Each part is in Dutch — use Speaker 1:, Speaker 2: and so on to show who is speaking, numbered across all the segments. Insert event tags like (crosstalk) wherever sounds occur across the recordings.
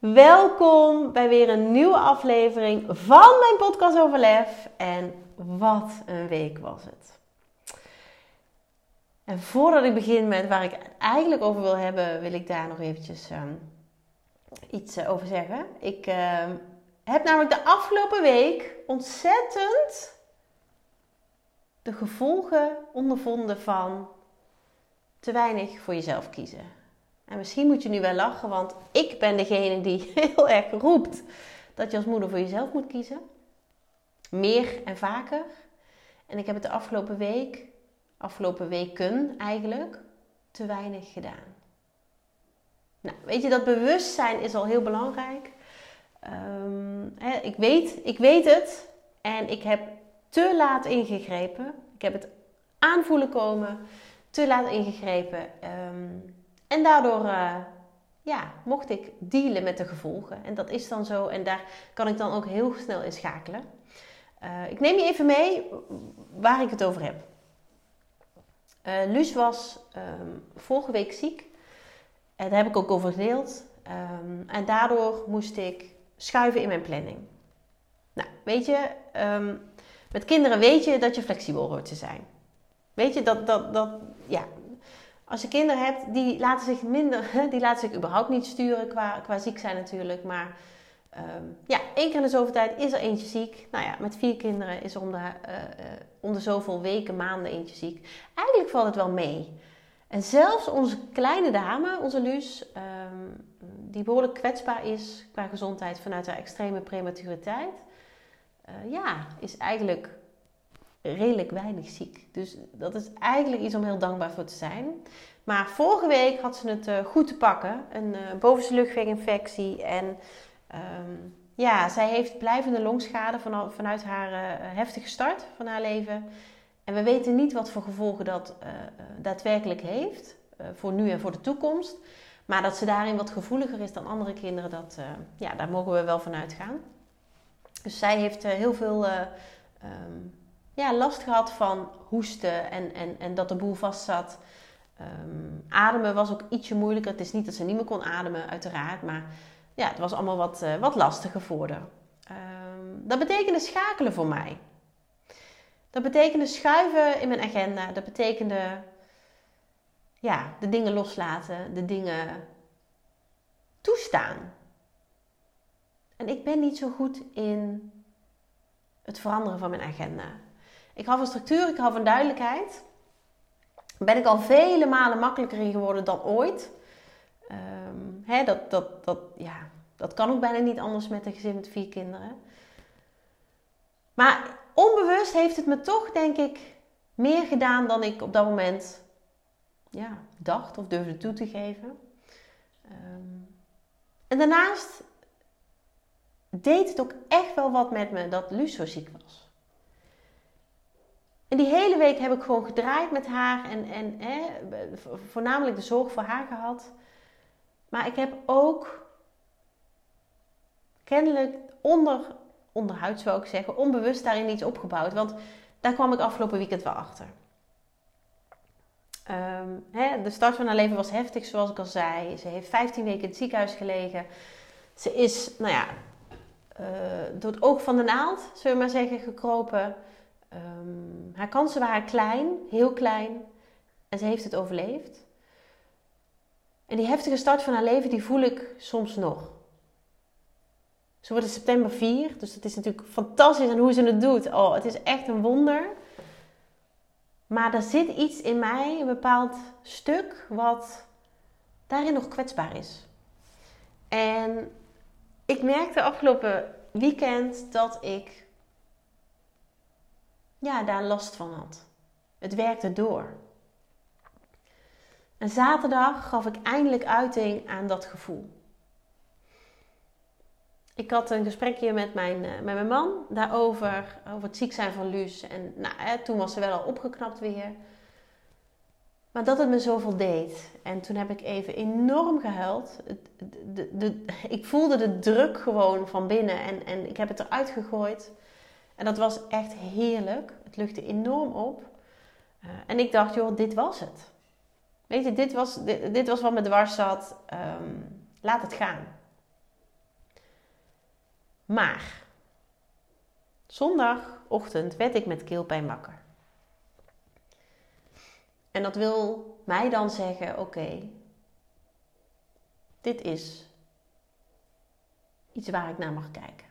Speaker 1: Welkom bij weer een nieuwe aflevering van mijn podcast over lef. En wat een week was het. En voordat ik begin met waar ik eigenlijk over wil hebben, wil ik daar nog eventjes uh, iets uh, over zeggen. Ik uh, heb namelijk de afgelopen week ontzettend de gevolgen ondervonden van te weinig voor jezelf kiezen. En misschien moet je nu wel lachen, want ik ben degene die (laughs) heel erg roept dat je als moeder voor jezelf moet kiezen. Meer en vaker. En ik heb het de afgelopen week, afgelopen weken eigenlijk, te weinig gedaan. Nou, weet je, dat bewustzijn is al heel belangrijk. Um, hè, ik, weet, ik weet het en ik heb te laat ingegrepen. Ik heb het aanvoelen komen, te laat ingegrepen. Um, en daardoor uh, ja, mocht ik dealen met de gevolgen. En dat is dan zo. En daar kan ik dan ook heel snel in schakelen. Uh, ik neem je even mee waar ik het over heb. Uh, Luus was um, vorige week ziek. En daar heb ik ook over gedeeld. Um, en daardoor moest ik schuiven in mijn planning. Nou, weet je, um, met kinderen weet je dat je flexibel hoort te zijn. Weet je, dat, dat, dat, ja, als je kinderen hebt, die laten zich minder, die laten zich überhaupt niet sturen qua, qua ziek zijn natuurlijk. Maar um, ja, één keer in de zoveel tijd is er eentje ziek. Nou ja, met vier kinderen is er om de, om de zoveel weken, maanden eentje ziek. Eigenlijk valt het wel mee. En zelfs onze kleine dame, onze Luus, um, die behoorlijk kwetsbaar is qua gezondheid vanuit haar extreme prematuriteit. Uh, ja, is eigenlijk redelijk weinig ziek. Dus dat is eigenlijk iets om heel dankbaar voor te zijn. Maar vorige week had ze het uh, goed te pakken. Een uh, bovenste luchtweginfectie. En um, ja, zij heeft blijvende longschade van, vanuit haar uh, heftige start van haar leven. En we weten niet wat voor gevolgen dat daadwerkelijk heeft. voor nu en voor de toekomst. Maar dat ze daarin wat gevoeliger is dan andere kinderen, dat, ja, daar mogen we wel van uitgaan. Dus zij heeft heel veel um, ja, last gehad van hoesten en, en, en dat de boel vast zat. Um, ademen was ook ietsje moeilijker. Het is niet dat ze niet meer kon ademen, uiteraard. Maar ja, het was allemaal wat, uh, wat lastiger voor haar. Um, dat betekende schakelen voor mij. Dat betekende schuiven in mijn agenda. Dat betekende ja, de dingen loslaten, de dingen toestaan. En ik ben niet zo goed in het veranderen van mijn agenda. Ik hou van structuur, ik hou van duidelijkheid. Ben ik al vele malen makkelijker in geworden dan ooit. Um, hè, dat, dat, dat, ja, dat kan ook bijna niet anders met een gezin met vier kinderen. Maar onbewust heeft het me toch, denk ik, meer gedaan dan ik op dat moment ja, dacht of durfde toe te geven. Um, en daarnaast deed het ook echt wel wat met me dat Luus zo ziek was. En die hele week heb ik gewoon gedraaid met haar en, en hè, voornamelijk de zorg voor haar gehad. Maar ik heb ook kennelijk onder, onderhuids zou ik zeggen, onbewust daarin iets opgebouwd. Want daar kwam ik afgelopen weekend wel achter. Um, hè, de start van haar leven was heftig, zoals ik al zei. Ze heeft 15 weken in het ziekenhuis gelegen. Ze is, nou ja, uh, door het oog van de naald, zullen we maar zeggen, gekropen. Um, haar kansen waren klein, heel klein. En ze heeft het overleefd. En die heftige start van haar leven, die voel ik soms nog. Ze wordt in september 4, dus dat is natuurlijk fantastisch en hoe ze het doet. Oh, het is echt een wonder. Maar er zit iets in mij, een bepaald stuk, wat daarin nog kwetsbaar is. En ik merkte afgelopen weekend dat ik ja, daar last van had. Het werkte door. En zaterdag gaf ik eindelijk uiting aan dat gevoel. ik had een gesprekje met mijn, met mijn man daarover, over het ziek zijn van Luus. En nou, hè, toen was ze wel al opgeknapt weer. Maar dat het me zoveel deed. En toen heb ik even enorm gehuild. De, de, ik voelde de druk gewoon van binnen en, en ik heb het eruit gegooid. En dat was echt heerlijk. Het luchtte enorm op. Uh, en ik dacht, joh, dit was het. Weet je, dit was, dit, was wat me dwars zat. Um, laat het gaan. Maar zondagochtend werd ik met keelpijn wakker. En dat wil mij dan zeggen: oké, dit is iets waar ik naar mag kijken.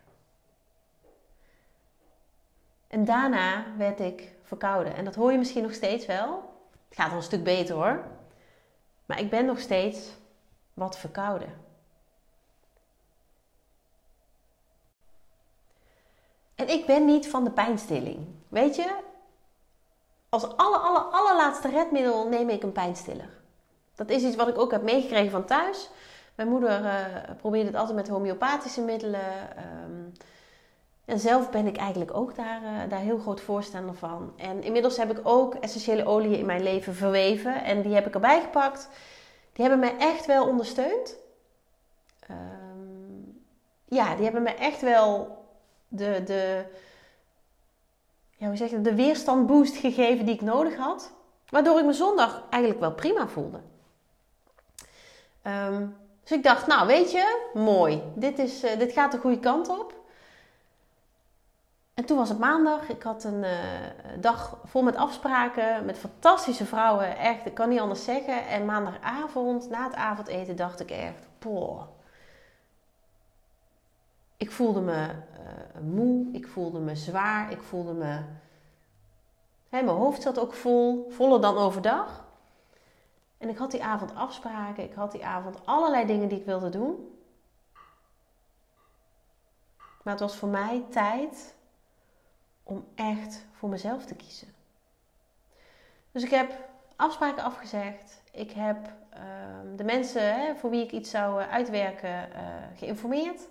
Speaker 1: En daarna werd ik verkouden. En dat hoor je misschien nog steeds wel. Het gaat al een stuk beter hoor. Maar ik ben nog steeds wat verkouden. En ik ben niet van de pijnstilling. Weet je, als alle, alle, allerlaatste redmiddel neem ik een pijnstiller. Dat is iets wat ik ook heb meegekregen van thuis. Mijn moeder uh, probeerde het altijd met homeopathische middelen. Um, en zelf ben ik eigenlijk ook daar, uh, daar heel groot voorstander van. En inmiddels heb ik ook essentiële oliën in mijn leven verweven. En die heb ik erbij gepakt. Die hebben mij echt wel ondersteund. Um, ja, die hebben mij echt wel de, de, ja, hoe zeg je, de weerstandboost gegeven die ik nodig had. Waardoor ik me zondag eigenlijk wel prima voelde. Um, dus ik dacht, nou weet je, mooi. Dit, is, uh, dit gaat de goede kant op. En toen was het maandag. Ik had een uh, dag vol met afspraken, met fantastische vrouwen. Echt, ik kan niet anders zeggen. En maandagavond, na het avondeten, dacht ik echt, poh. Ik voelde me uh, moe, ik voelde me zwaar, ik voelde me. Mijn hoofd zat ook vol, voller dan overdag. En ik had die avond afspraken, ik had die avond allerlei dingen die ik wilde doen. Maar het was voor mij tijd om echt voor mezelf te kiezen. Dus ik heb afspraken afgezegd. Ik heb uh, de mensen hè, voor wie ik iets zou eh, uitwerken uh, geïnformeerd.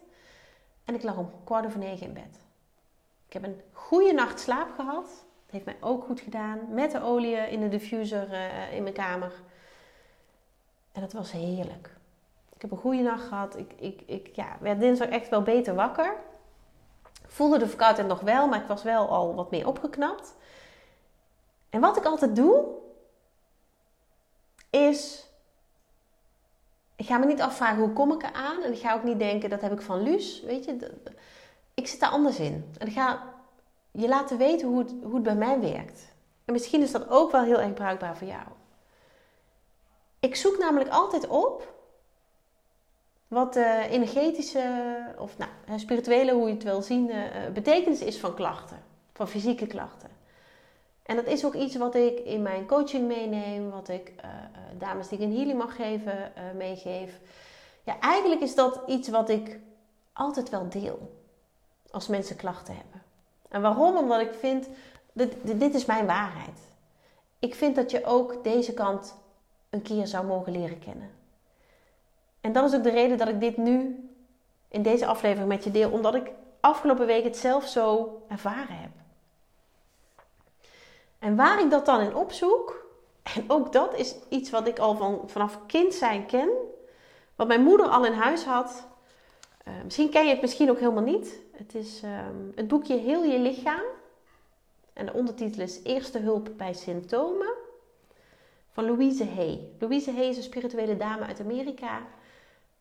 Speaker 1: En ik lag om kwart over negen in bed. Ik heb een goede nacht slaap gehad. Dat heeft mij ook goed gedaan. Met de olie in de diffuser uh, in mijn kamer. En dat was heerlijk. Ik heb een goede nacht gehad. Ik, ik, ik ja, werd dinsdag echt wel beter wakker. Voelde de verkoudheid nog wel, maar ik was wel al wat meer opgeknapt. En wat ik altijd doe, is ik ga me niet afvragen hoe kom ik eraan. En ik ga ook niet denken dat heb ik van Luus. Weet je, ik zit daar anders in. En ik ga je laten weten hoe het, hoe het bij mij werkt. En misschien is dat ook wel heel erg bruikbaar voor jou. Ik zoek namelijk altijd op wat de energetische of nou, spirituele, hoe je het wil zien, uh, betekenis is van klachten, van fysieke klachten. En dat is ook iets wat ik in mijn coaching meeneem, wat ik dames die ik een healing mag geven, uh, meegeef. Ja, eigenlijk is dat iets wat ik altijd wel deel als mensen klachten hebben. En waarom? Omdat ik vind, dit, dit is mijn waarheid. Ik vind dat je ook deze kant een keer zou mogen leren kennen. En dat is ook de reden dat ik dit nu in deze aflevering met je deel, omdat ik afgelopen week het zelf zo ervaren heb. En waar ik dat dan in opzoek, en ook dat is iets wat ik al van, vanaf kind zijn ken, wat mijn moeder al in huis had. Uh, misschien ken je het misschien ook helemaal niet. Het is um, het boekje Heel je lichaam. En de ondertitel is Eerste hulp bij symptomen. Van Louise Hay. Louise Hay is een spirituele dame uit Amerika.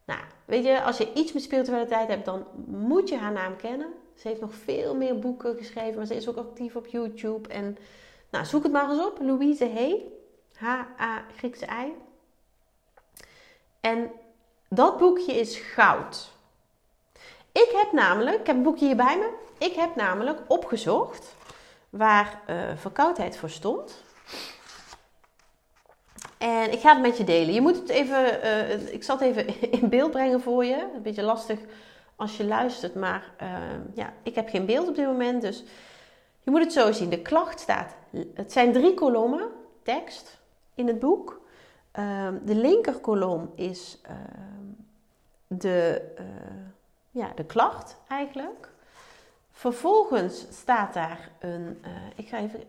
Speaker 1: Nou, weet je, als je iets met spiritualiteit hebt, dan moet je haar naam kennen. Ze heeft nog veel meer boeken geschreven, maar ze is ook actief op YouTube. En nou, zoek het maar eens op. Louise Hay. H-A Griekse I. En dat boekje is goud. Ik heb namelijk, ik heb een boekje hier bij me. Ik heb namelijk opgezocht waar uh, verkoudheid voor stond. En ik ga het met je delen. Je moet het even, uh, ik zal het even (laughs) in beeld brengen voor je. Een beetje lastig als je luistert, maar uh, ja, ik heb geen beeld op dit moment. Dus je moet het zo zien. De klacht staat, het zijn drie kolommen tekst in het boek. Uh, de linker kolom is uh, de, uh, ja, de klacht eigenlijk. Vervolgens staat daar een, uh, ik ga even,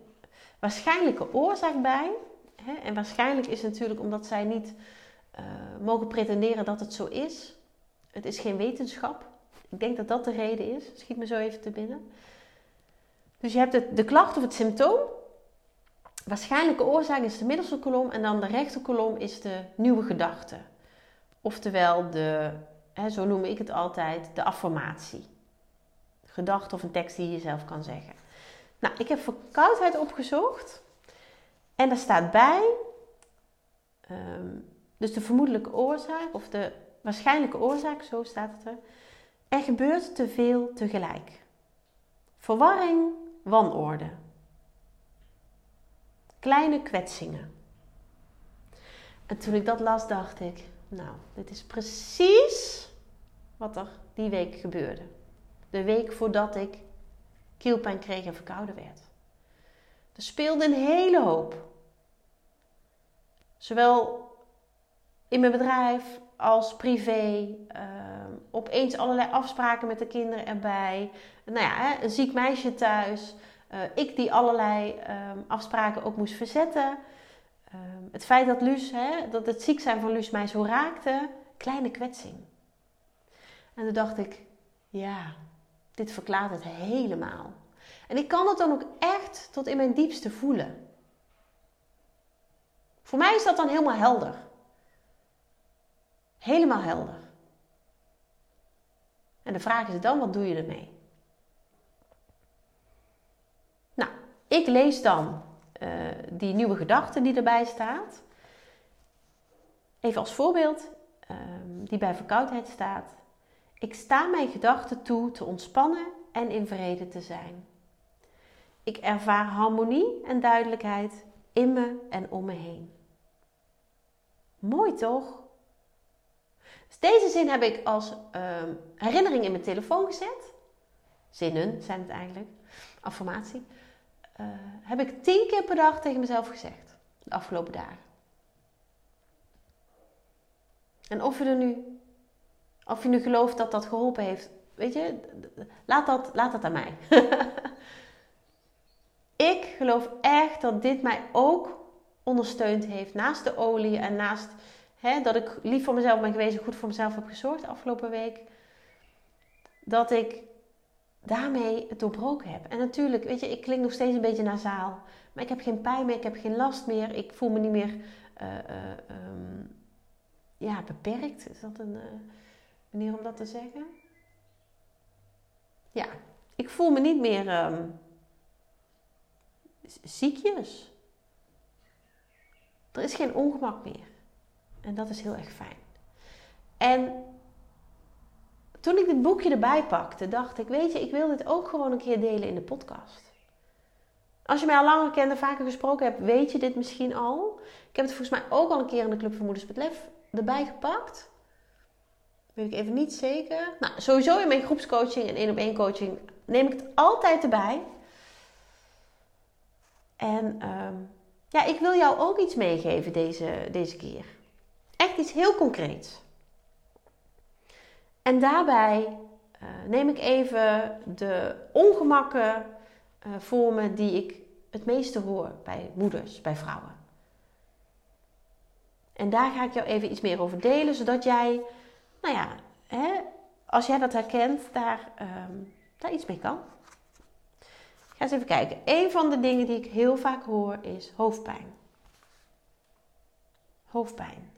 Speaker 1: waarschijnlijke oorzaak bij. En waarschijnlijk is het natuurlijk omdat zij niet uh, mogen pretenderen dat het zo is. Het is geen wetenschap. Ik denk dat dat de reden is. Schiet me zo even te binnen. Dus je hebt het, de klacht of het symptoom. Waarschijnlijke oorzaak is de middelste kolom en dan de rechterkolom is de nieuwe gedachte. Oftewel de, hè, zo noem ik het altijd, de affirmatie. Gedachte of een tekst die je zelf kan zeggen. Nou, ik heb verkoudheid opgezocht. En daar staat bij, um, dus de vermoedelijke oorzaak, of de waarschijnlijke oorzaak, zo staat het er. Er gebeurt te veel tegelijk. Verwarring, wanorde. Kleine kwetsingen. En toen ik dat las, dacht ik, nou, dit is precies wat er die week gebeurde. De week voordat ik kielpijn kreeg en verkouden werd. Er speelde een hele hoop. Zowel in mijn bedrijf als privé. Uh, opeens allerlei afspraken met de kinderen erbij. Nou ja, een ziek meisje thuis. Uh, ik die allerlei um, afspraken ook moest verzetten. Um, het feit dat, hè, dat het ziek zijn van Luus mij zo raakte. Kleine kwetsing. En toen dacht ik, ja, dit verklaart het helemaal. En ik kan het dan ook echt tot in mijn diepste voelen. Voor mij is dat dan helemaal helder. Helemaal helder. En de vraag is dan, wat doe je ermee? Nou, ik lees dan uh, die nieuwe gedachte die erbij staat. Even als voorbeeld, uh, die bij verkoudheid staat. Ik sta mijn gedachten toe te ontspannen en in vrede te zijn. Ik ervaar harmonie en duidelijkheid in me en om me heen. Mooi toch? Dus deze zin heb ik als uh, herinnering in mijn telefoon gezet. Zinnen zijn het eigenlijk. Affirmatie. Uh, heb ik tien keer per dag tegen mezelf gezegd. De afgelopen dagen. En of je er nu, of je nu gelooft dat dat geholpen heeft, weet je, laat dat, laat dat aan mij. (laughs) ik geloof echt dat dit mij ook ondersteund heeft naast de olie en naast hè, dat ik lief voor mezelf ben geweest en goed voor mezelf heb gezorgd afgelopen week. Dat ik daarmee het doorbroken heb. En natuurlijk, weet je, ik klink nog steeds een beetje nasaal. Maar ik heb geen pijn meer, ik heb geen last meer. Ik voel me niet meer uh, uh, um, ja, beperkt. Is dat een uh, manier om dat te zeggen? Ja, ik voel me niet meer um, ziekjes. Er is geen ongemak meer. En dat is heel erg fijn. En toen ik dit boekje erbij pakte, dacht ik: Weet je, ik wil dit ook gewoon een keer delen in de podcast. Als je mij al langer kent en vaker gesproken hebt, weet je dit misschien al. Ik heb het volgens mij ook al een keer in de Club van Moeders met Lef erbij gepakt. Weet ik even niet zeker. Nou, sowieso in mijn groepscoaching en één op één coaching neem ik het altijd erbij. En um, ja, ik wil jou ook iets meegeven deze, deze keer. Echt iets heel concreets. En daarbij uh, neem ik even de ongemakken uh, voor me die ik het meeste hoor bij moeders, bij vrouwen. En daar ga ik jou even iets meer over delen, zodat jij, nou ja, hè, als jij dat herkent, daar, um, daar iets mee kan. Ga eens even kijken. Een van de dingen die ik heel vaak hoor is hoofdpijn. Hoofdpijn.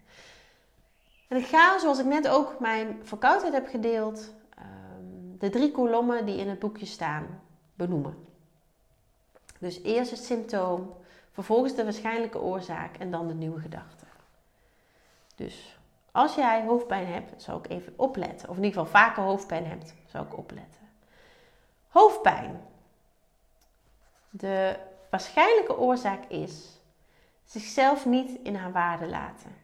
Speaker 1: En ik ga, zoals ik net ook mijn verkoudheid heb gedeeld, ehm, de drie kolommen die in het boekje staan benoemen. Dus eerst het symptoom, vervolgens de waarschijnlijke oorzaak en dan de nieuwe gedachte. Dus als jij hoofdpijn hebt, zou ik even opletten. Of in ieder geval vaker hoofdpijn hebt, zou ik opletten. Hoofdpijn. De waarschijnlijke oorzaak is zichzelf niet in haar waarde laten.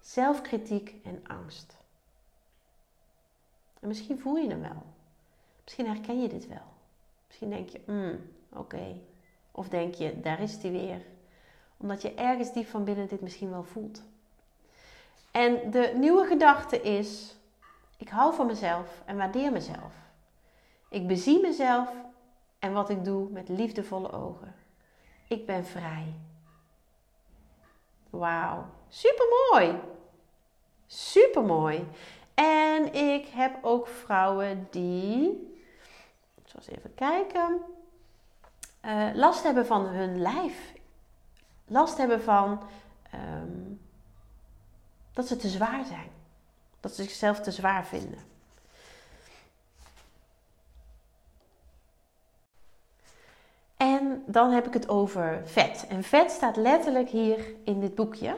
Speaker 1: Zelfkritiek en angst. En misschien voel je hem wel. Misschien herken je dit wel. Misschien denk je, mm, oké. Of denk je, daar is hij weer. Omdat je ergens diep van binnen dit misschien wel voelt. En de nieuwe gedachte is, Ik hou van mezelf en waardeer mezelf. Ik bezie mezelf en wat ik doe met liefdevolle ogen. Ik ben vrij. Wauw, super mooi. Super mooi. En ik heb ook vrouwen die, eens even kijken, uh, last hebben van hun lijf. Last hebben van um, dat ze te zwaar zijn. Dat ze zichzelf te zwaar vinden. En dan heb ik het over vet. En vet staat letterlijk hier in dit boekje.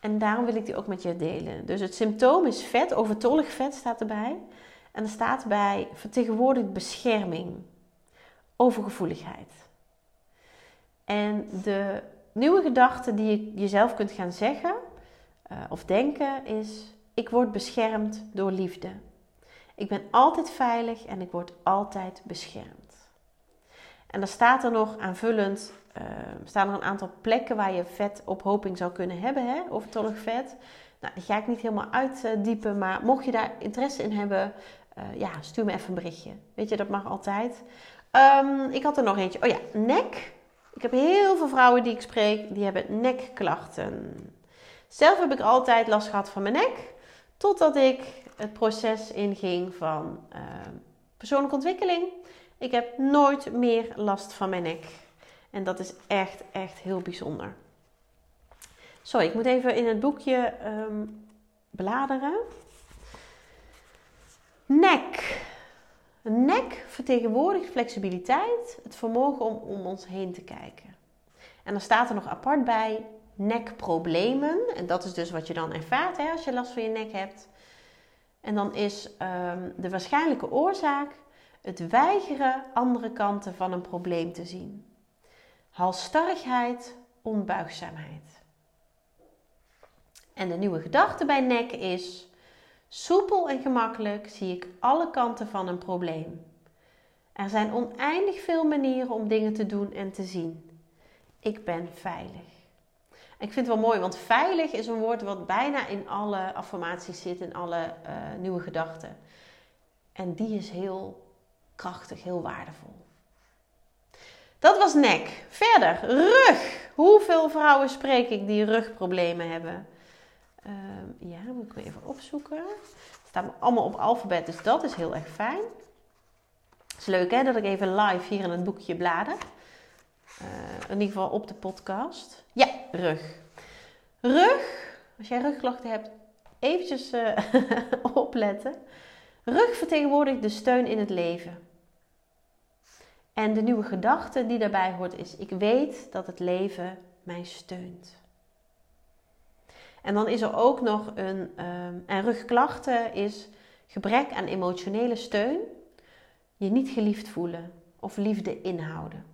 Speaker 1: En daarom wil ik die ook met je delen. Dus het symptoom is vet, overtollig vet staat erbij. En er staat bij vertegenwoordigt bescherming, overgevoeligheid. En de nieuwe gedachte die je jezelf kunt gaan zeggen uh, of denken is: ik word beschermd door liefde. Ik ben altijd veilig en ik word altijd beschermd. En dan staat er nog aanvullend, uh, staan er een aantal plekken waar je vetophoping zou kunnen hebben, hè, overtollig vet. Nou, die ga ik niet helemaal uitdiepen, maar mocht je daar interesse in hebben, uh, ja, stuur me even een berichtje. Weet je, dat mag altijd. Um, ik had er nog eentje. Oh ja, nek. Ik heb heel veel vrouwen die ik spreek, die hebben nekklachten. Zelf heb ik altijd last gehad van mijn nek. Totdat ik het proces inging van uh, persoonlijke ontwikkeling. Ik heb nooit meer last van mijn nek. En dat is echt, echt heel bijzonder. Sorry, ik moet even in het boekje um, bladeren. Nek. Nek vertegenwoordigt flexibiliteit, het vermogen om om ons heen te kijken. En dan staat er nog apart bij nekproblemen. En dat is dus wat je dan ervaart hè, als je last van je nek hebt. En dan is um, de waarschijnlijke oorzaak het weigeren andere kanten van een probleem te zien. Halstarrigheid, onbuigzaamheid. En de nieuwe gedachte bij nek is: soepel en gemakkelijk zie ik alle kanten van een probleem. Er zijn oneindig veel manieren om dingen te doen en te zien. Ik ben veilig. Ik vind het wel mooi, want veilig is een woord wat bijna in alle affirmaties zit, in alle uh, nieuwe gedachten. En die is heel krachtig, heel waardevol. Dat was nek. Verder, rug. Hoeveel vrouwen spreek ik die rugproblemen hebben? Uh, ja, moet ik me even opzoeken. Het staat allemaal op alfabet, dus dat is heel erg fijn. Is leuk hè, dat ik even live hier in het boekje blader. Uh, in ieder geval op de podcast. Ja, rug. Rug, als jij rugklachten hebt, eventjes uh, (laughs) opletten. Rug vertegenwoordigt de steun in het leven. En de nieuwe gedachte die daarbij hoort is: ik weet dat het leven mij steunt. En dan is er ook nog een, um, en rugklachten is gebrek aan emotionele steun, je niet geliefd voelen of liefde inhouden.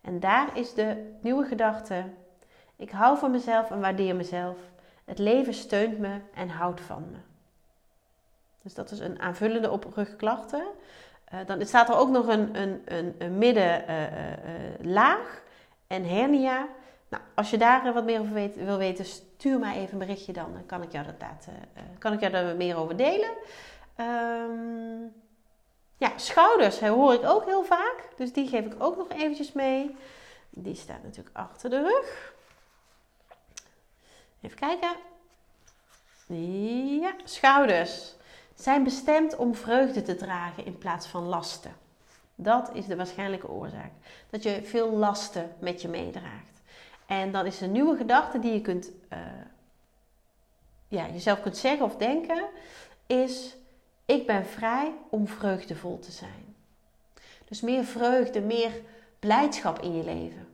Speaker 1: En daar is de nieuwe gedachte: ik hou van mezelf en waardeer mezelf. Het leven steunt me en houdt van me. Dus dat is een aanvullende op rugklachten. Uh, dan staat er ook nog een, een, een, middenlaag uh, uh, en hernia. Nou, als je daar wat meer over weet, wil weten, stuur mij even een berichtje dan. Dan kan ik jou, dat kan ik jou daar meer over delen. Um, ja, schouders hoor ik ook heel vaak. Dus die geef ik ook nog eventjes mee. Die staat natuurlijk achter de rug. Even kijken. Ja, schouders zijn bestemd om vreugde te dragen in plaats van lasten. Dat is de waarschijnlijke oorzaak. Dat je veel lasten met je meedraagt. En dan is een nieuwe gedachte die je kunt, uh, ja, jezelf kunt zeggen of denken, is ik ben vrij om vreugdevol te zijn. Dus meer vreugde, meer blijdschap in je leven.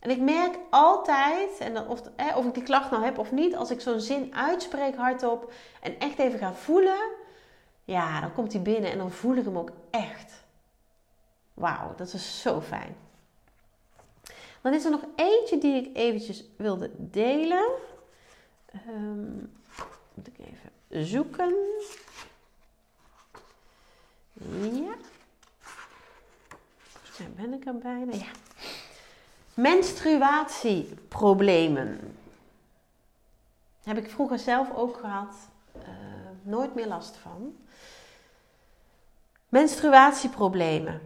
Speaker 1: En ik merk altijd, en of, of ik die klacht nou heb of niet, als ik zo'n zin uitspreek hardop en echt even ga voelen, ja, dan komt hij binnen en dan voel ik hem ook echt. Wauw, dat is zo fijn. Dan is er nog eentje die ik eventjes wilde delen. Um, moet ik even zoeken. Ja. Volgens ben ik er bijna. Ja. Menstruatieproblemen. Heb ik vroeger zelf ook gehad. Uh, nooit meer last van. Menstruatieproblemen.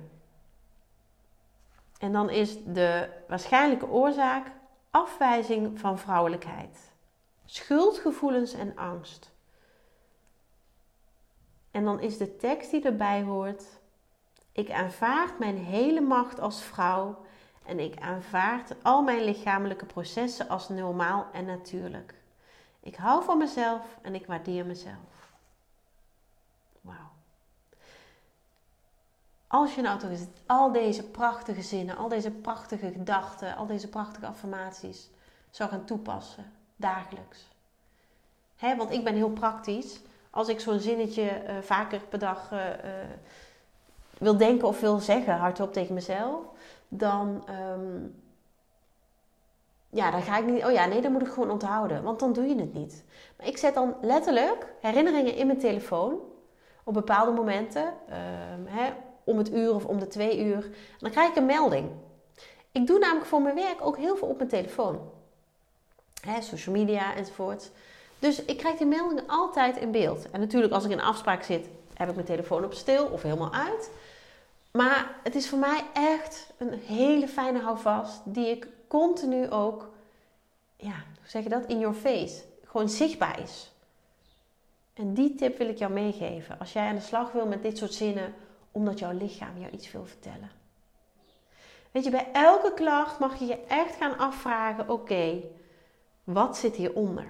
Speaker 1: En dan is de waarschijnlijke oorzaak afwijzing van vrouwelijkheid, schuldgevoelens en angst. En dan is de tekst die erbij hoort: Ik aanvaard mijn hele macht als vrouw en ik aanvaard al mijn lichamelijke processen als normaal en natuurlijk. Ik hou van mezelf en ik waardeer mezelf. Wauw. Als je nou toch al deze prachtige zinnen, al deze prachtige gedachten, al deze prachtige affirmaties zou gaan toepassen, dagelijks. Hè, want ik ben heel praktisch. Als ik zo'n zinnetje uh, vaker per dag uh, uh, wil denken of wil zeggen hardop tegen mezelf, dan, um, ja, dan ga ik niet, oh ja, nee, dan moet ik gewoon onthouden, want dan doe je het niet. Maar ik zet dan letterlijk herinneringen in mijn telefoon op bepaalde momenten, um, hè, om het uur of om de twee uur. En dan krijg ik een melding. Ik doe namelijk voor mijn werk ook heel veel op mijn telefoon. Hè, social media enzovoort. Dus ik krijg die meldingen altijd in beeld. En natuurlijk, als ik in een afspraak zit, heb ik mijn telefoon op stil of helemaal uit. Maar het is voor mij echt een hele fijne houvast die ik continu ook, ja, hoe zeg je dat? In your face. Gewoon zichtbaar is. En die tip wil ik jou meegeven. Als jij aan de slag wil met dit soort zinnen, omdat jouw lichaam jou iets wil vertellen. Weet je, bij elke klacht mag je je echt gaan afvragen: oké, wat zit hieronder?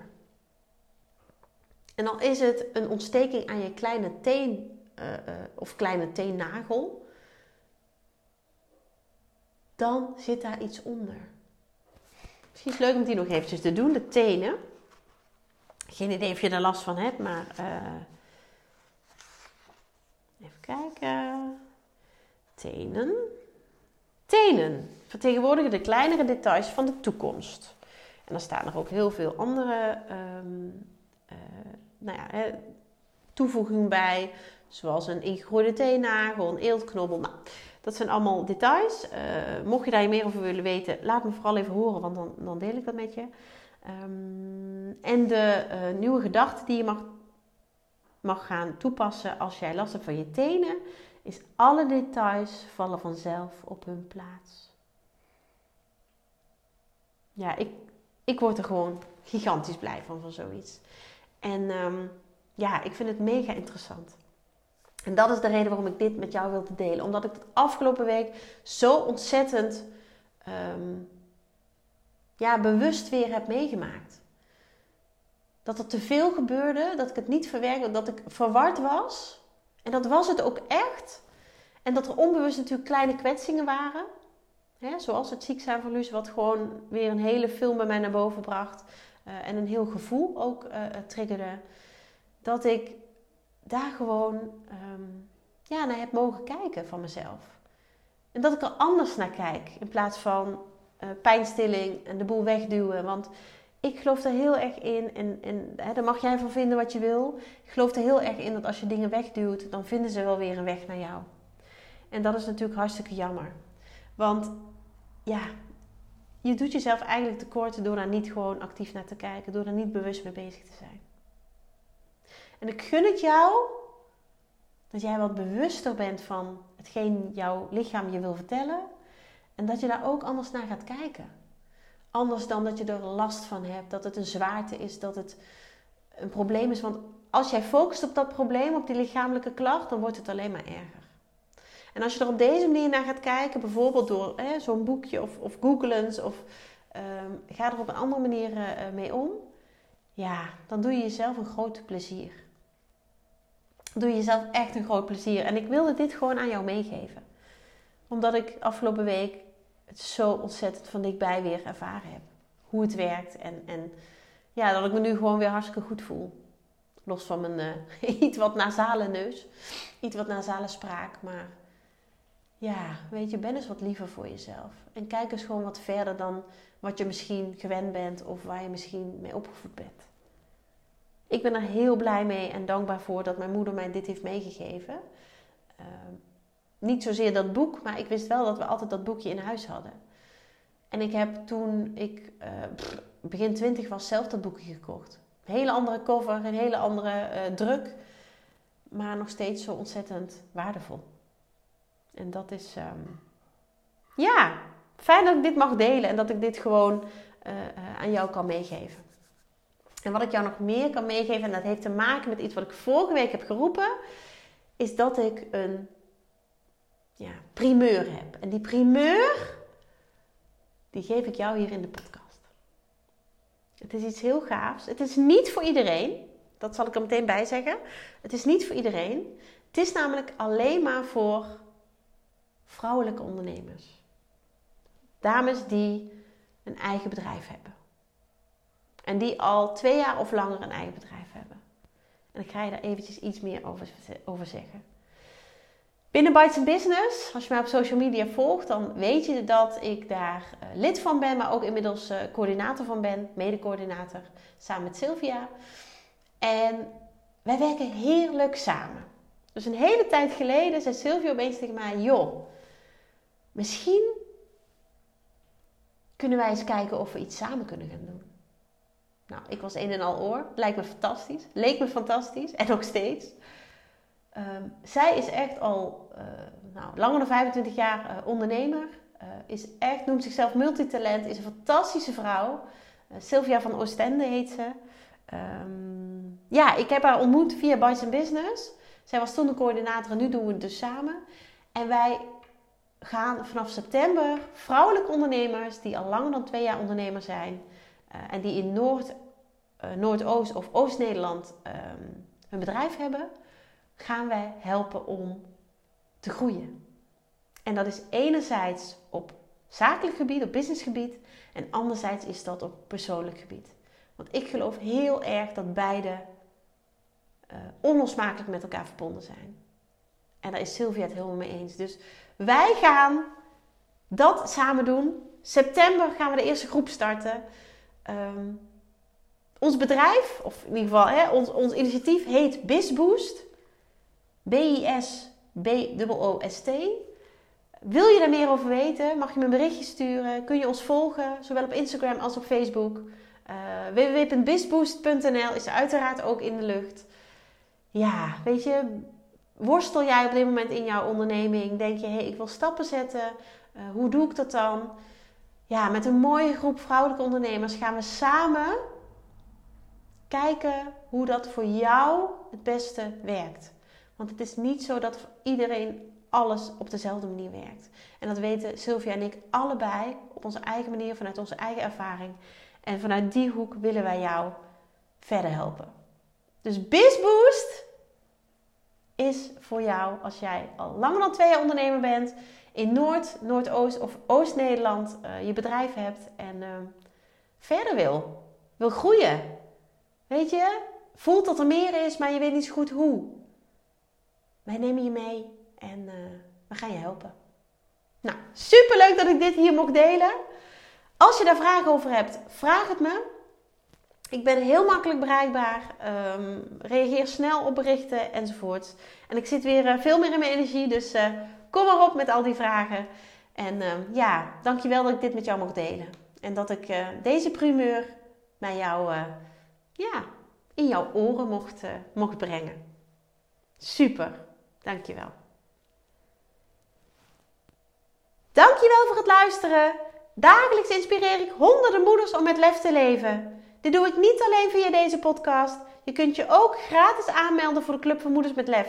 Speaker 1: En dan is het een ontsteking aan je kleine teen uh, uh, of kleine teennagel, dan zit daar iets onder. Misschien is het leuk om die nog eventjes te doen, de tenen. Geen idee of je er last van hebt, maar uh, even kijken. Tenen. Tenen vertegenwoordigen de kleinere details van de toekomst. En dan staan er ook heel veel andere um, nou ja, hè, toevoeging bij. Zoals een ingegroeide teennagel, een eeltknobbel. Nou, dat zijn allemaal details. Uh, mocht je daar meer over willen weten, laat me vooral even horen, want dan, dan deel ik dat met je. Um, en de uh, nieuwe gedachte die je mag, mag gaan toepassen als jij last hebt van je tenen, is alle details vallen vanzelf op hun plaats. Ja, ik, ik word er gewoon gigantisch blij van, van zoiets. En um, ja, ik vind het mega interessant. En dat is de reden waarom ik dit met jou wil delen. Omdat ik het afgelopen week zo ontzettend um, ja, bewust weer heb meegemaakt. Dat er te veel gebeurde, dat ik het niet verwerkte, dat ik verward was. En dat was het ook echt. En dat er onbewust natuurlijk kleine kwetsingen waren. Hè, zoals het ziek zijn wat gewoon weer een hele film bij mij naar boven bracht. Uh, en een heel gevoel ook uh, triggerde. Dat ik daar gewoon um, ja, naar heb mogen kijken van mezelf. En dat ik er anders naar kijk. In plaats van uh, pijnstilling en de boel wegduwen. Want ik geloof er heel erg in. En, en hè, daar mag jij van vinden wat je wil. Ik geloof er heel erg in dat als je dingen wegduwt, dan vinden ze wel weer een weg naar jou. En dat is natuurlijk hartstikke jammer. Want ja, je doet jezelf eigenlijk tekort door daar niet gewoon actief naar te kijken, door er niet bewust mee bezig te zijn. En ik gun het jou dat jij wat bewuster bent van hetgeen jouw lichaam je wil vertellen en dat je daar ook anders naar gaat kijken. Anders dan dat je er last van hebt, dat het een zwaarte is, dat het een probleem is. Want als jij focust op dat probleem, op die lichamelijke klacht, dan wordt het alleen maar erger. En als je er op deze manier naar gaat kijken, bijvoorbeeld door zo'n boekje of, of googelens of um, ga er op een andere manier uh, mee om, ja, dan doe je jezelf een groot plezier. Doe je jezelf echt een groot plezier. En ik wilde dit gewoon aan jou meegeven. Omdat ik afgelopen week het zo ontzettend van dichtbij weer ervaren heb. Hoe het werkt en, en ja, dat ik me nu gewoon weer hartstikke goed voel. Los van mijn uh, (laughs) iets wat nasale neus, iets wat nasale spraak, maar ja, weet je, ben eens wat liever voor jezelf. En kijk eens gewoon wat verder dan wat je misschien gewend bent of waar je misschien mee opgevoed bent. Ik ben er heel blij mee en dankbaar voor dat mijn moeder mij dit heeft meegegeven. Uh, niet zozeer dat boek, maar ik wist wel dat we altijd dat boekje in huis hadden. En ik heb toen ik uh, begin twintig was zelf dat boekje gekocht. Een hele andere cover, een hele andere uh, druk. Maar nog steeds zo ontzettend waardevol. En dat is, um, ja, fijn dat ik dit mag delen en dat ik dit gewoon uh, aan jou kan meegeven. En wat ik jou nog meer kan meegeven, en dat heeft te maken met iets wat ik vorige week heb geroepen, is dat ik een ja, primeur heb. En die primeur, die geef ik jou hier in de podcast. Het is iets heel gaafs. Het is niet voor iedereen. Dat zal ik er meteen bij zeggen. Het is niet voor iedereen. Het is namelijk alleen maar voor vrouwelijke ondernemers. Dames die een eigen bedrijf hebben. En die al twee jaar of langer een eigen bedrijf hebben. En ik ga je daar eventjes iets meer over, over zeggen. Binnen Bites Business, als je mij op social media volgt, dan weet je dat ik daar uh, lid van ben, maar ook inmiddels uh, coördinator van ben, mede-coördinator, samen met Sylvia. En wij werken heerlijk samen. Dus een hele tijd geleden zei Sylvia opeens tegen mij: Joh, misschien kunnen wij eens kijken of we iets samen kunnen gaan doen. Nou, ik was een en al oor. Lijkt me fantastisch. Leek me fantastisch. En nog steeds. Um, zij is echt al uh, nou, langer dan 25 jaar uh, ondernemer. Uh, is echt, noemt zichzelf multitalent. Is een fantastische vrouw. Sylvia van Oostende heet ze. Um, ja, ik heb haar ontmoet via Bites Business. Zij was toen de coördinator en nu doen we het dus samen. En wij gaan vanaf september vrouwelijke ondernemers die al langer dan twee jaar ondernemer zijn en die in Noord, Noordoost of Oost-Nederland um, een bedrijf hebben, gaan wij helpen om te groeien. En dat is enerzijds op zakelijk gebied, op businessgebied, en anderzijds is dat op persoonlijk gebied. Want ik geloof heel erg dat beide uh, onlosmakelijk met elkaar verbonden zijn. En daar is Sylvia het helemaal mee eens. Dus wij gaan dat samen doen. September gaan we de eerste groep starten. Um, ons bedrijf, of in ieder geval hè, ons, ons initiatief, heet BizBoost. B-I-S-B-O-O-S-T. Wil je daar meer over weten? Mag je me een berichtje sturen? Kun je ons volgen, zowel op Instagram als op Facebook? Uh, www.bizboost.nl is uiteraard ook in de lucht. Ja, weet je, worstel jij op dit moment in jouw onderneming? Denk je, hé, hey, ik wil stappen zetten. Uh, hoe doe ik dat dan? Ja, met een mooie groep vrouwelijke ondernemers gaan we samen kijken hoe dat voor jou het beste werkt. Want het is niet zo dat voor iedereen alles op dezelfde manier werkt. En dat weten Sylvia en ik allebei op onze eigen manier, vanuit onze eigen ervaring. En vanuit die hoek willen wij jou verder helpen. Dus BizBoost is voor jou als jij al langer dan twee jaar ondernemer bent, in Noord, Noordoost of Oost-Nederland uh, je bedrijf hebt en uh, verder wil. Wil groeien. Weet je, voelt dat er meer is, maar je weet niet zo goed hoe. Wij nemen je mee en uh, we gaan je helpen. Nou, super leuk dat ik dit hier mocht delen. Als je daar vragen over hebt, vraag het me. Ik ben heel makkelijk bereikbaar. Um, reageer snel op berichten enzovoort. En ik zit weer veel meer in mijn energie, dus kom maar op met al die vragen. En uh, ja, dankjewel dat ik dit met jou mocht delen. En dat ik deze primeur naar jou, ja, in jouw oren mocht, mocht brengen. Super. Dankjewel. Dankjewel voor het luisteren. Dagelijks inspireer ik honderden moeders om met lef te leven. Dit doe ik niet alleen via deze podcast. Je kunt je ook gratis aanmelden voor de Club van Moeders met Lef.